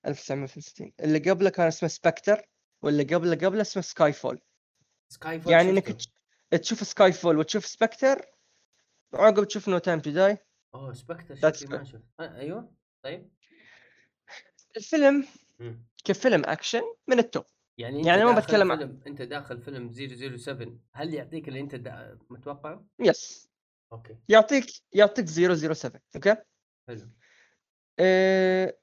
1962 اللي قبله كان اسمه Spectre واللي قبله قبله اسمه Skyfall Skyfall يعني انك تشوف Skyfall وتشوف Spectre عقب تشوف No Time To Die اوه Spectre شكلي ما شفت. أيوه طيب. الفيلم مم. كفيلم أكشن من ال top. يعني أنت يعني ما بتكلم عن- أنت داخل فيلم 007 هل يعطيك اللي أنت دا... متوقعه؟ yes okay. يعطيك يعطيك 007 okay؟ حلو. آه،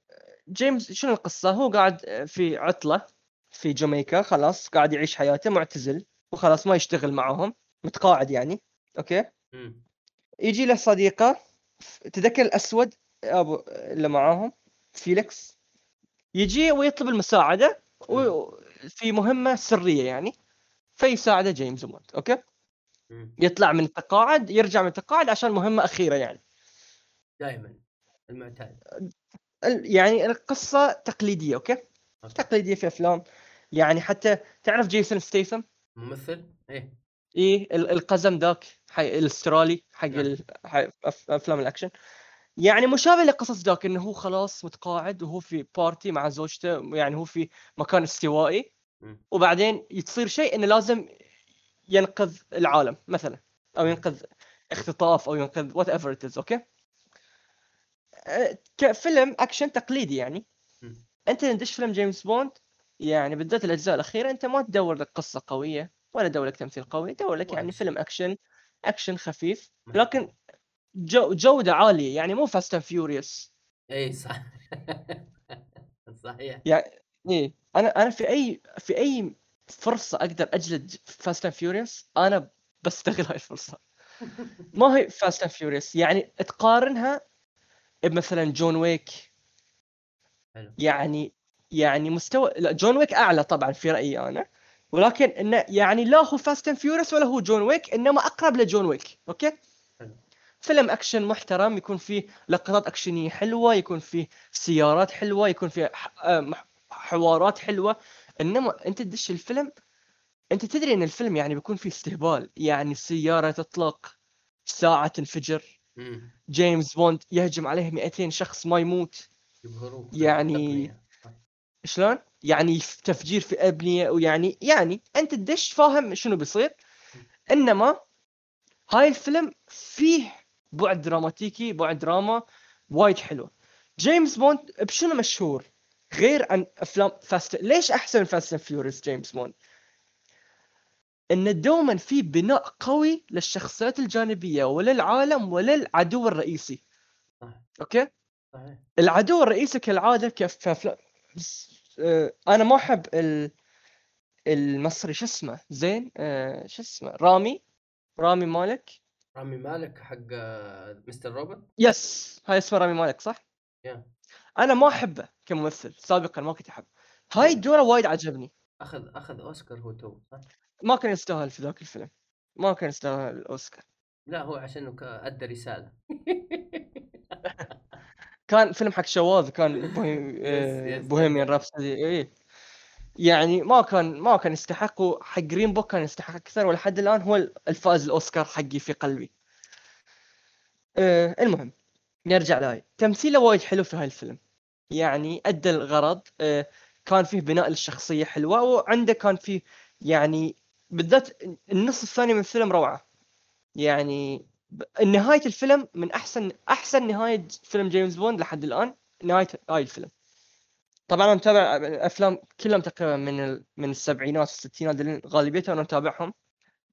جيمس شنو القصة؟ هو قاعد في عطلة في جامايكا خلاص قاعد يعيش حياته معتزل وخلاص ما يشتغل معاهم متقاعد يعني okay مم. يجي له صديقة تذكر الأسود أبو اللي معاهم فيليكس يجي ويطلب المساعدة و- في مهمة سرية يعني فيساعده جيمس بوند okay مم. يطلع من التقاعد يرجع من التقاعد عشان مهمة أخيرة يعني دائما المعتاد. ال- يعني القصة تقليدية okay؟ okay. تقليدية في أفلام. يعني حتى تعرف جيسون ستاثام؟ ممثل؟ إيه. إيه ال- القزم ذاك حق الأسترالي حق نعم. أفلام الأكشن. يعني مشابه لقصص ذاك إنه هو خلاص متقاعد وهو في party مع زوجته يعني هو في مكان استوائي. مم. وبعدين يصير شيء إنه لازم ينقذ العالم مثلا. أو ينقذ اختطاف أو ينقذ whatever okay؟ كفيلم أكشن تقليدي يعني. أنت تدش فيلم جيمس بوند يعني بالذات الأجزاء الأخيرة أنت ما تدور لك قصة قوية ولا تدور لك تمثيل قوي تدور لك يعني. فيلم أكشن أكشن خفيف لكن جو جودة عالية يعني مو Fast and Furious إيه صح. صحيح. إيه. أنا أنا في أي في أي فرصة أقدر أجلد Fast and Furious أنا بستغل هاي الفرصة. ما هي Fast and Furious يعني تقارنها بمثلا جون ويك. حلو. يعني يعني مستوى لا جون ويك أعلى طبعا في رأيي أنا. ولكن إنه يعني لا هو Fast and Furious ولا هو جون ويك إنما أقرب لجون ويك. okay؟ حلو. فيلم أكشن محترم يكون فيه لقطات أكشنية حلوة يكون فيه سيارات حلوة يكون فيه حوارات حلوة. إنما أنت تدش الفيلم أنت تدري إن الفيلم يعني بيكون فيه استهبال. يعني سياره تطلق ساعة تنفجر. مم. جيمس بوند يهجم عليه 200 شخص ما يموت يبهروك يعني-. شلون؟ يعني تفجير في أبنية ويعني يعني أنت تدش فاهم شنو بيصير إنما هاي الفيلم فيه بعد دراماتيكي بعد دراما وايد حلوة جيمس بوند بشنو مشهور غير عن أفلام Fast ليش أحسن من Fast and Furious جيمس بوند إن دوما في بناء قوي للشخصيات الجانبية وللعالم وللعدو الرئيسي. okay؟ صحيح العدو الرئيسي كالعادة كيف بس آه أنا ما أحب ال... المصري شو اسمه؟ زين آه شو اسمه؟ رامي. رامي مالك. رامي مالك حق آه، Mr. Robot؟ yes هاي اسمه رامي مالك صح؟ yeah. أنا ما أحبه كممثل سابقا ما كنت أحبه. هاي دوره وايد عجبني. اخذ أخذ أوسكار هو تو؟ ما كان يستاهل في ذاك الفيلم. ما كان يستاهل الأوسكار. لا هو عشان ادى رسالة. كان فيلم حق شواذ كان آه، Bohemian Rhapsody اي يعني ما كان ما كان يستحق وحق Green Book كان يستحق أكثر ولحد الآن هو الفائز الأوسكار حقي في قلبي. آه المهم نرجع لاي تمثيله وايد حلو في هاي الفيلم. يعني أدى الغرض آه كان فيه بناء للشخصية حلوة وعنده كان فيه يعني بالذات النص الثاني من الفيلم روعة. يعني نهاية الفيلم من أحسن أحسن نهاية فيلم جيمس بوند لحد الآن نهاية هاي الفيلم. طبعا أنا متابع أفلام كلهم تقريبا من ال... من السبعينات والستينات غالبيتها أنا متابعهم.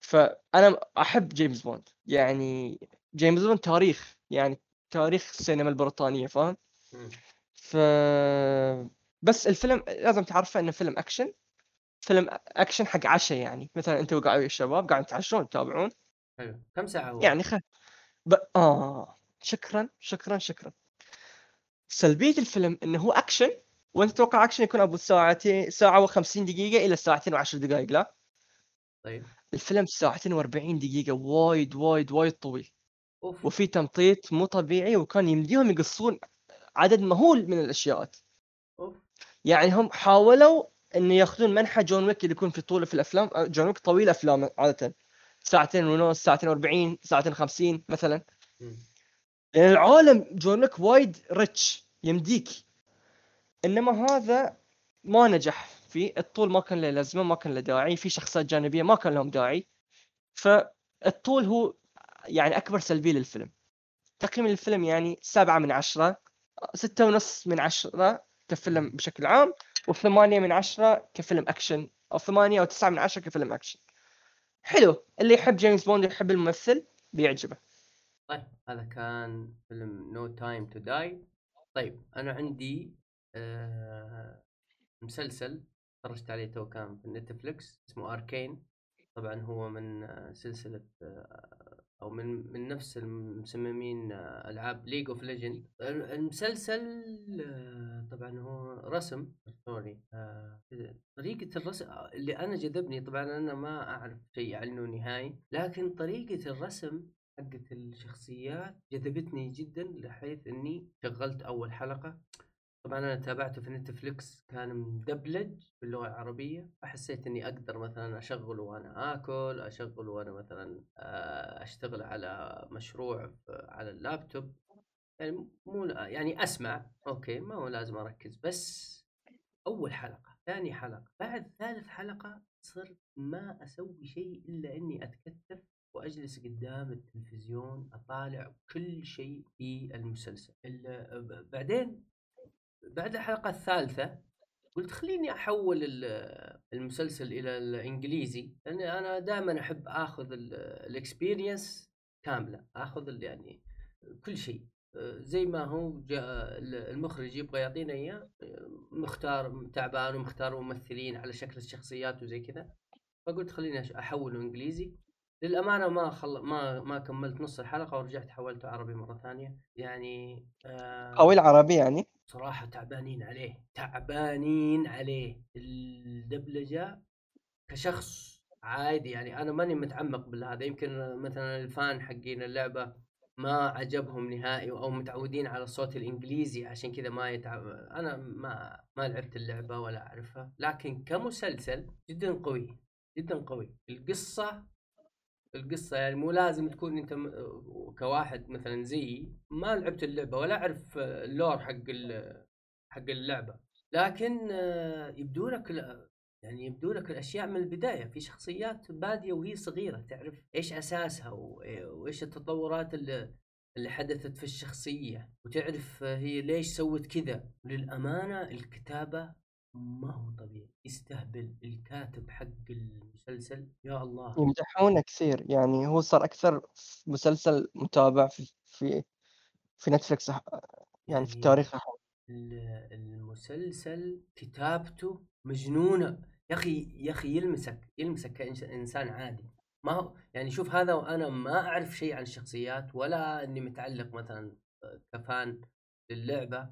فأنا أحب جيمس بوند. يعني جيمس بوند تاريخ يعني تاريخ السينما البريطانية فاهم. ف بس الفيلم لازم تعرفه إنه فيلم أكشن. فيلم أكشن حق عشاء يعني. مثلا انت وقاعد الشباب قاعد تتعشون تتابعون؟ حلو. كم ساعة هو؟ يعني خ... ب... آه. شكرا شكرا شكرا. سلبية الفيلم إنه هو أكشن وأنت تتوقع أكشن يكون أبو ساعتين ساعة و50 دقيقة إلى ساعتين و10 دقائق لا؟ طيب. الفيلم ساعتين و40 دقيقة وايد وايد وايد طويل. أوف. وفي تمطيط مو طبيعي وكان يمديهم يقصون عدد مهول من الاشياء أوف. يعني هم حاولوا انه يأخذون منحى جون ويك اللي يكون في طول في الأفلام آه، جون ويك طويل أفلام عادة. ساعتين ونص ساعتين و40 ساعتين 50 مثلا. لأن العالم جون ويك وايد rich يمديك. إنما هذا ما نجح. فيه الطول ما كان له لازمة ما كان له داعي. في شخصيات جانبية ما كان لهم داعي. فالطول هو يعني أكبر سلبيه للفيلم. تقييم الفيلم يعني سبعة من عشرة ستة ونص من عشرة كفيلم بشكل عام. وثمانية من عشرة كفيلم أكشن أو ثمانية أو تسعة من عشرة كفيلم أكشن. حلو. اللي يحب جيمس بوند يحب الممثل بيعجبه. طيب هذا كان فيلم No Time to Die طيب أنا عندي آه مسلسل تفرجت عليه تو كان في نتفلكس اسمه Arcane طبعا هو من آه، سلسلة آه، أو من من نفس المصممين آه، ألعاب League of Legends المسلسل آه، طبعا هو رسم story آه، طريقة الرسم اللي أنا جذبني طبعا أنا ما أعرف شيء عنه نهائي لكن طريقة الرسم حقت الشخصيات جذبتني جدا لحيث إني شغلت أول حلقة. طبعا أنا تابعته في نتفليكس كان مدبلج باللغة العربية فحسيت إني أقدر مثلا أشغله وأنا آكل أشغله وأنا مثلا آه، أشتغل على مشروع على اللابتوب. يعني مو يعني أسمع okay ما هو لازم أركز بس أول حلقة ثاني حلقة بعد ثالث حلقة صرت ما أسوي شيء إلا إني أتكتف وأجلس قدام التلفزيون أطالع كل شيء في المسلسل. بعدين بعد الحلقة الثالثة قلت خليني أحول ال- المسلسل إلى الإنجليزي لأن أنا دائما أحب آخذ ال experience كاملة آخذ يعني كل شيء. زي ما هو جاء المخرج يبغى يعطينا إياه مختار تعبان ومختار ممثلين على شكل الشخصيات وزي كذا فقلت خليني أحوله إنجليزي. للأمانة ما خل... ما ما كملت نص الحلقة ورجعت حولته عربي مرة ثانية. يعني آه قوي العربي يعني؟ صراحة تعبانين عليه تعبانين عليه. الدبلجة كشخص عادي يعني. أنا ماني متعمق بالهذا. يمكن مثلا الفان حقين اللعبة ما عجبهم نهائي أو متعودين على الصوت الإنجليزي عشان كذا ما يتعب أنا ما ما لعبت اللعبة ولا أعرفها. لكن كمسلسل جدا قوي جدا قوي. القصة القصة يعني مو لازم تكون أنت كواحد مثلا زيي ما لعبت اللعبة ولا أعرف اللور حق حق اللعبة. لكن آه، يبدو لك يعني يبدو لك الأشياء من البداية. في شخصيات بادية وهي صغيرة تعرف إيش أساسها وإيش التطورات اللي اللي حدثت في الشخصية. وتعرف هي ليش سوت كذا. للأمانة الكتابة ما هو طبيعي. يستهبل الكاتب حق المسلسل. يا الله. يمدحونه كثير. يعني هو صار أكثر مسلسل متابع في في في نتفلكس يعني, في التاريخ المسلسل كتابته مجنونة. يا أخي يا أخي يلمسك يلمسك كإنسان عادي. ما هو يعني شوف هذا وأنا ما أعرف شيء عن الشخصيات ولا إني متعلق مثلا كفان للعبة.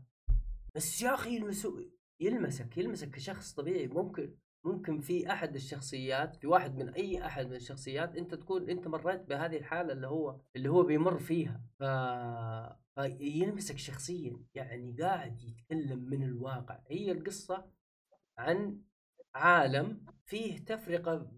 بس يا أخي يلمسوا يلمسك يلمسك كشخص طبيعي. ممكن ممكن في أحد الشخصيات في واحد من أي أحد من الشخصيات أنت تكون أنت مريت بهذه الحالة اللي هو اللي هو بيمر فيها. ف فيلمسك شخصيا يعني قاعد يتكلم من الواقع. هي القصة عن عالم فيه تفرقة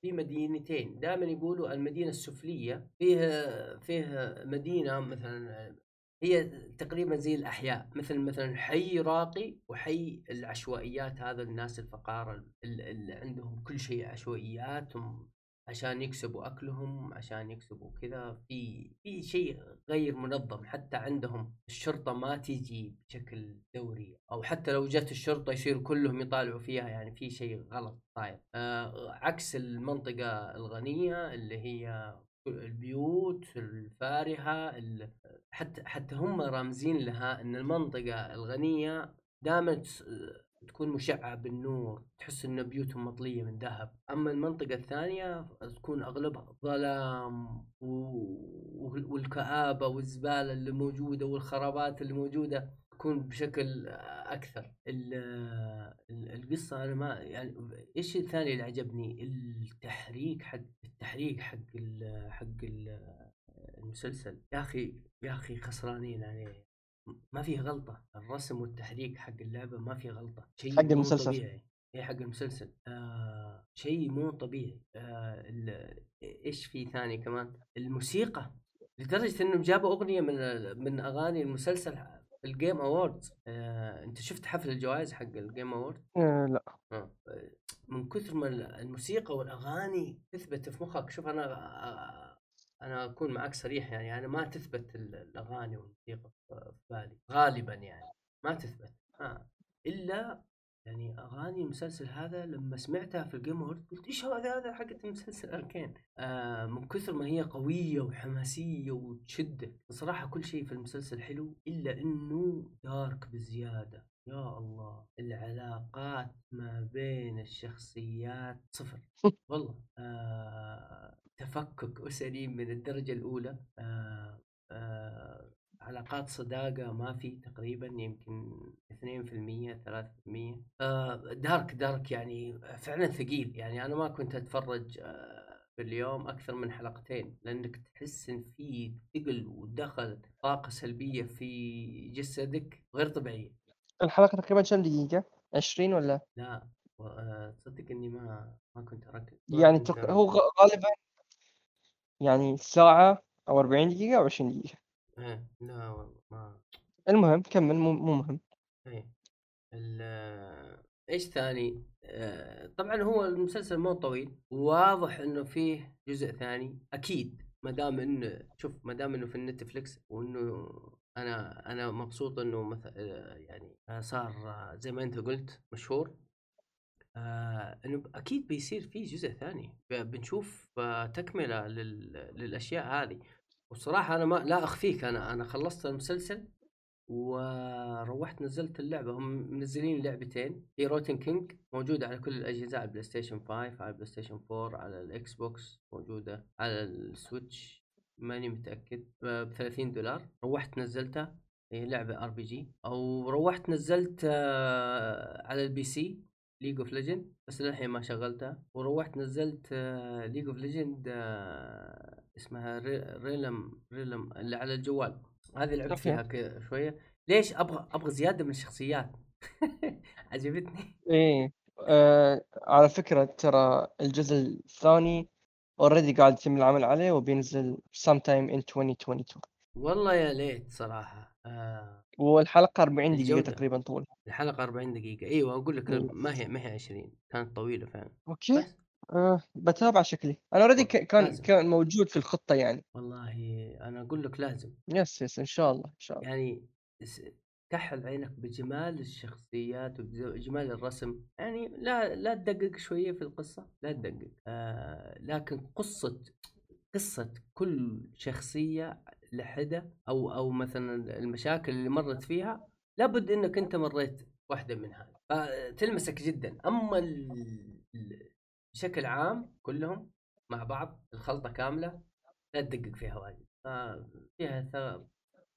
في مدينتين. دائما يقولوا المدينة السفلية فيه فيه مدينة مثلا هي تقريبا زي الأحياء مثل مثلا حي راقي وحي العشوائيات هذا الناس الفقارة اللي عندهم كل شيء عشوائيات عشان يكسبوا أكلهم عشان يكسبوا كذا في في شيء غير منظم حتى عندهم الشرطة ما تيجي بشكل دوري أو حتى لو جت الشرطة يصير كلهم يطالعوا فيها يعني في شيء غلط صاير آه عكس المنطقة الغنية اللي هي البيوت الفارهة حتى حتى هم رامزين لها إن المنطقة الغنية دائما تكون مشعة بالنور تحس إن بيوتهم مطلية من ذهب. أما المنطقة الثانية تكون أغلبها ظلام و... والكآبة والزبالة اللي موجودة والخرابات اللي موجودة. تكون بشكل أكثر. القصة أنا ما يعني إيش الثاني اللي عجبني؟ التحريك حق التحريك حق ال حق ال المسلسل. يا أخي يا أخي خسرانين عليه. ما فيه غلطة. الرسم والتحريك حق اللعبة ما فيه غلطة. شيء حق المسلسل. طبيعي. اي حق المسلسل. آه شيء مو طبيعي. آه إيش في ثاني كمان؟ الموسيقى. لدرجة إنهم جابوا أغنية من من أغاني المسلسل في ال Game Awards آه، انت شفت حفل الجوائز حق ال Game Award؟ آه لا آه. من كثر ما الموسيقى والأغاني تثبت في مخك شوف أنا آه، أنا أكون معك صريح يعني أنا ما تثبت الأغاني والموسيقى في بالي غالبا يعني ما تثبت آه. إلا يعني أغاني المسلسل هذا لما سمعتها في ال Game Award قلت إيش هذا هذا حقت المسلسل؟ Arcane آه من كثر ما هي قوية وحماسية وتشدك. بصراحة كل شيء في المسلسل حلو إلا إنه dark بزيادة. يا الله العلاقات ما بين الشخصيات صفر. والله آه تفكك أسري من الدرجة الأولى. آه آه علاقات صداقة ما في تقريبا يمكن 2% 3% آه دارك دارك يعني فعلا ثقيل. يعني أنا ما كنت أتفرج آه في اليوم أكثر من حلقتين لأنك تحس إن في ثقل ودخل طاقة سلبية في جسدك غير طبيعية. الحلقة تقريبا كم دقيقة؟ 20 ولا؟ لا آه، تصدق إني ما ما كنت أركز يعني تق... هو غالبا يعني ساعة أو 40 دقيقة أو 20 دقيقة. إيه لا ما المهم كمل مو مو مهم. إيه إيش ثاني؟ آه، طبعا هو المسلسل مو طويل واضح إنه فيه جزء ثاني أكيد ما دام إنه شوف ما دام إنه في النتفلكس وإنه أنا أنا مبسوط إنه مثلا يعني صار زي ما أنت قلت مشهور. آه إنه أكيد بيصير في جزء ثاني. بنشوف تكملة للأشياء هذه. والصراحه أنا ما لا أخفيك أنا أنا خلصت المسلسل وروحت نزلت اللعبة. هم منزلين لعبتين هي Ruined King موجودة على كل الأجهزة على ال PlayStation 5 على ال PlayStation 4 على ال Xbox موجودة على ال Switch ماني متأكد ب 30 دولار. روحت نزلتها هي لعبة RPG أو روحت نزلت آه، على ال PC League of Legends بس للحين ما شغلتها. وروحت نزلت League of Legends اسمها Realm Realm اللي على الجوال. هذه لعبت فيها شوية. ليش أبغى أبغى زيادة من الشخصيات؟ عجبتني. إيه. آه على فكرة ترى الجزء الثاني already قاعد يتم العمل عليه وبينزل sometime in 2022 والله يا ليت صراحة. آه. والحلقة 40 دقيقة تقريبا طول الحلقة 40 دقيقة. أيوه أقول لك ما هي ما هي 20 كانت طويلة فعلا. okay. بس. آه بتابع شكلي. أنا already كان لازم. كان موجود في الخطة يعني. والله أنا أقول لك لازم. yes yes إن شاء الله إن شاء الله. يعني كحل عينك بجمال الشخصيات وبجمال الرسم. يعني لا لا تدقق شوية في القصة لا تدقق. آه لكن قصة قصة كل شخصية لحدة أو أو مثلا المشاكل اللي مرت فيها لابد إنك أنت مريت واحدة من هذه. فتلمسك جدا. أما بشكل عام كلهم مع بعض الخلطة كاملة لا تدقق فيها واجد فيها ثغ...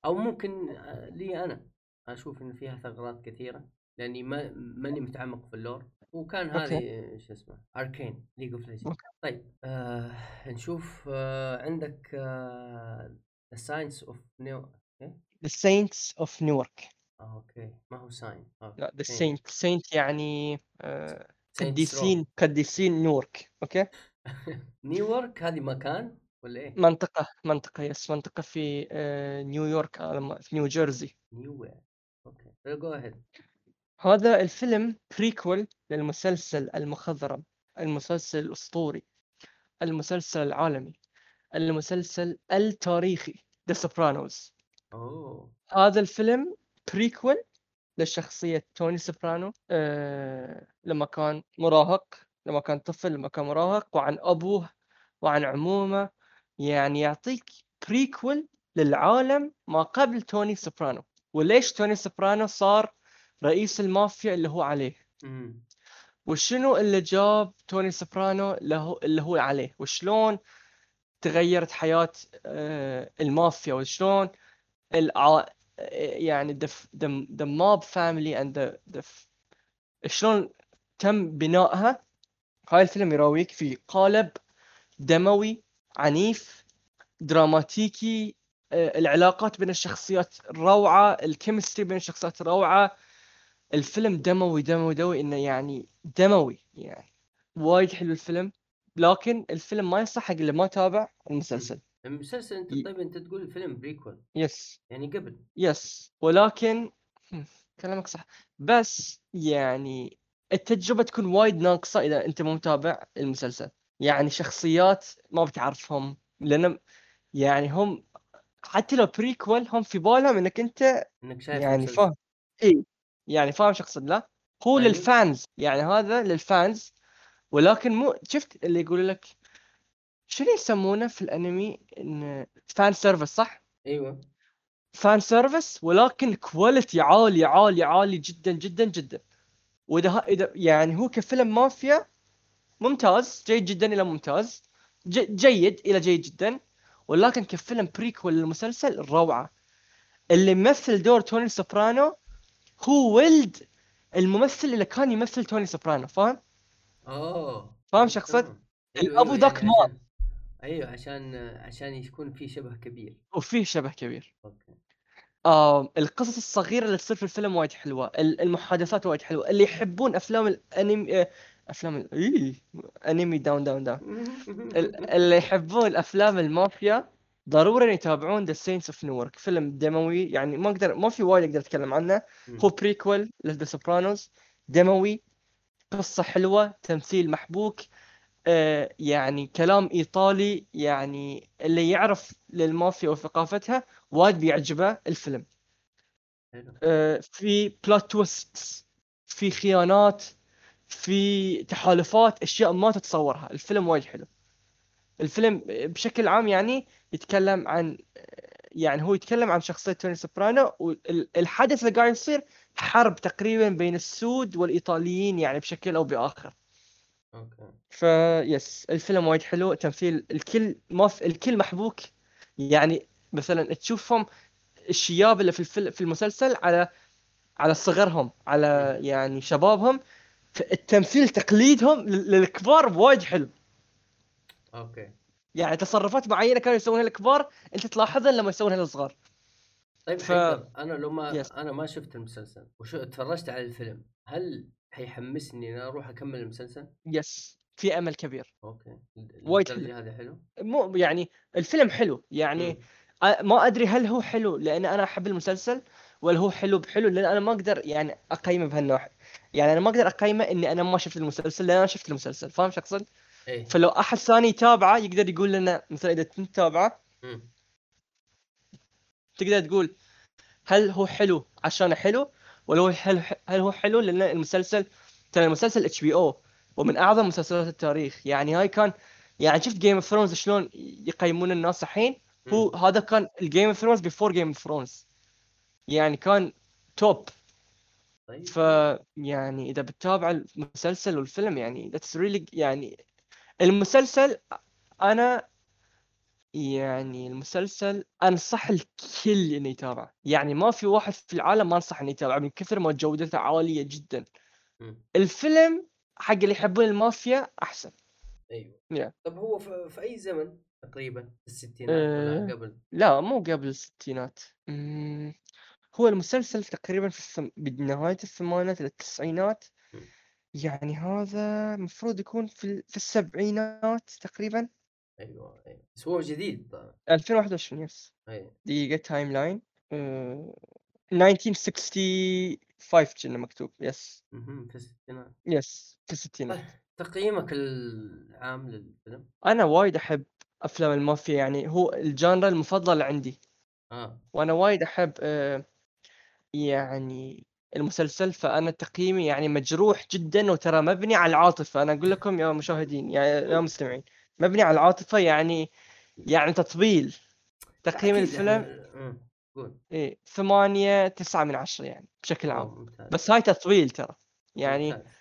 أو ممكن آه، لي أنا أشوف إن فيها ثغرات كثيرة لأني ما ماني متعمق في ال lore وكان هذه شو اسمه Arcane League of Legends طيب آه نشوف آه عندك The Saints of New The Saints of Newark okay. ما هو Science لا the Saint Saint يعني آه قديسين قديسين نيوارك okay؟ نيوارك هذه مكان ولا إيه؟ منطقة منطقة yes منطقة في آه نيوارك في نيو جيرسي. نيوارك okay. go ahead هذا الفيلم prequel للمسلسل المخضرم المسلسل الأسطوري المسلسل العالمي المسلسل التاريخي The Sopranos هذا الفيلم prequel لشخصية توني سوبرانو أه لما كان مراهق لما كان طفل لما كان مراهق وعن أبوه وعن عمومه يعني يعطيك prequel للعالم ما قبل توني سوبرانو. وليش توني سوبرانو صار رئيس المافيا اللي هو عليه؟ وشنو اللي جاب توني سوبرانو له اللي هو عليه؟ وشلون تغيرت حياة آه، المافيا؟ وشلون. يعني the, the, the mob family and the, the شلون تم بنائها؟ هاي الفيلم يراويك في قالب دموي عنيف دراماتيكي آه، العلاقات بين الشخصيات روعة ال chemistry بين الشخصيات روعة. الفيلم دموي دموي دموي إنه يعني دموي يعني وايد حلو الفيلم. لكن الفيلم ما يصح حق اللي ما تابع المسلسل. المسلسل أنت طيب أنت تقول الفيلم prequel yes. يعني قبل. yes. ولكن كلامك صح. بس يعني التجربة تكون وايد ناقصة إذا أنت مو متابع المسلسل. يعني شخصيات ما بتعرفهم. لأن يعني هم حتى لو prequel هم في بالهم إنك أنت إنك شايف يعني فاهم. إي. يعني فاهم شو اقصد لا. هو أيوه. لل fans. يعني هذا لل fans. ولكن مو شفت اللي يقول لك شنو يسمونه في الانمي؟ إن fan service صح؟ أيوه. fan service ولكن quality عالي عالي عالي جدا جدا جدا. وإذا إذا يعني هو كفيلم مافيا ممتاز جيد جدا إلى ممتاز جيد إلى جيد جدا ولكن كفيلم prequel للمسلسل روعة. اللي مثل دور توني سوبرانو هو ولد الممثل اللي كان يمثل توني سوبرانو فاهم؟ أوه. فاهم شو اقصد؟ الابو ذاك مات. أيوه عشان عشان يكون في شبه كبير. وفيه شبه كبير. okay. آه القصص الصغيرة اللي تصير في الفيلم وايد حلوة. المحادثات وايد حلوة. اللي يحبون أفلام الانمي أفلام اي انمي down down down. اللي يحبون أفلام المافيا ضروري يتابعون The Saints of Newark فيلم دموي يعني ما أقدر ما في وايد أقدر أتكلم عنه. هو prequel ل The Sopranos دموي قصة حلوة تمثيل محبوك. آه يعني كلام إيطالي يعني اللي يعرف للمافيا وثقافتها وايد بيعجبه الفيلم. آه في plot twist في خيانات في تحالفات أشياء ما تتصورها. الفيلم وايد حلو. الفيلم بشكل عام يعني يتكلم عن يعني هو يتكلم عن شخصية توني سوبرانو والحدث اللي قاعد يصير حرب تقريبا بين السود والإيطاليين يعني بشكل أو بآخر. okay. بس الفيلم وايد حلو تمثيل الكل مف... الكل محبوك. يعني مثلا تشوفهم الشياب اللي في الفيلم في المسلسل على على صغرهم على يعني شبابهم التمثيل تقليدهم للكبار وايد حلو. okay. يعني تصرفات معينة كانوا يسوونها الكبار أنت تلاحظها لما يسوونها الصغار طيب ف... أنا لو ما yes. أنا ما شفت المسلسل وشو تفرجت على الفيلم هل حيحمسني إن أروح أكمل المسلسل؟ yes في أمل كبير okay وايد حلو هذا حلو؟ مو يعني الفيلم حلو يعني م. ما أدري هل هو حلو لأن أنا أحب المسلسل ولا هو حلو بحلو لأن أنا ما أقدر يعني أقيمه بهالنوع يعني أنا ما أقدر أقيمه إني أنا ما شفت المسلسل لأن أنا شفت المسلسل فاهم شو أقصد؟ إيه؟ فلو أحد ثاني يتابعه يقدر يقول لنا مثلا إذا انت تتابعه تقدر تقول هل هو حلو عشان حلو ولا هو حلو هل هو حلو؟ لأن المسلسل ترى المسلسل HBO ومن أعظم مسلسلات التاريخ. يعني هاي كان يعني شفت Game of Thrones شلون يقيمون الناس الحين؟ هو هذا كان ال Game of Thrones before Game of Thrones يعني كان top طيب. ف يعني إذا بتتابع المسلسل والفيلم يعني that's really يعني المسلسل أنا يعني المسلسل أنصح الكل إنه يتابعه. يعني ما في واحد في العالم ما أنصح إنه يتابعه من كثر ما جودته عالية جدا. الفيلم حق اللي يحبون المافيا أحسن. أيوه. يا. طب هو في, في أي زمن تقريبا في الستينات ولا أه، قبل؟ لا مو قبل الستينات. مم، هو المسلسل تقريبا في الثم... بنهاية الثمانينات مم. يعني هذا المفروض يكون في في السبعينات تقريبا. أيوه أيوه. بس هو جديد طبعا 2021 yes أيوه. دقيقة timeline أه، 1965 كنا مكتوب yes مهم. في الستينات. yes في الستينات. طيب تقييمك العام للفيلم؟ أنا وايد أحب أفلام المافيا يعني هو ال genre المفضل عندي. آه. وأنا وايد أحب آه، يعني المسلسل فأنا تقييمي يعني مجروح جدا وترى مبني على العاطفة. أنا أقول لكم يا مشاهدين يا يا مستمعين. مبني على العاطفة يعني يعني تطبيل. تقييم الفيلم إيه ثمانية تسعة من عشرة يعني بشكل عام. ممتاز. بس هاي تطويل ترى يعني ممتاز.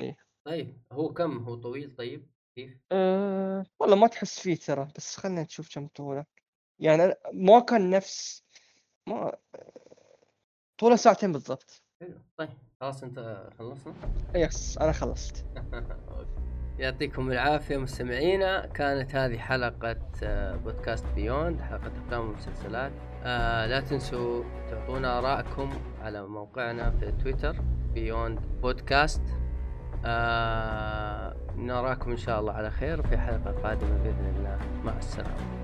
إيه. طيب هو كم؟ هو طويل طيب؟ كيف؟ أه والله ما تحس فيه ترى بس خلينا نشوف كم طوله. يعني ما كان نفس ما طوله ساعتين بالضبط. حلو. طيب خلاص أنت خلصنا؟ يس أنا خلصت. يعطيكم العافية مستمعينا. كانت هذه حلقة آه، بودكاست بيوند حلقة أفلام ومسلسلات. آه لا تنسوا تعطونا آراءكم على موقعنا في تويتر بيوند بودكاست. آه نراكم إن شاء الله على خير في حلقة قادمة بإذن الله. مع السلامة.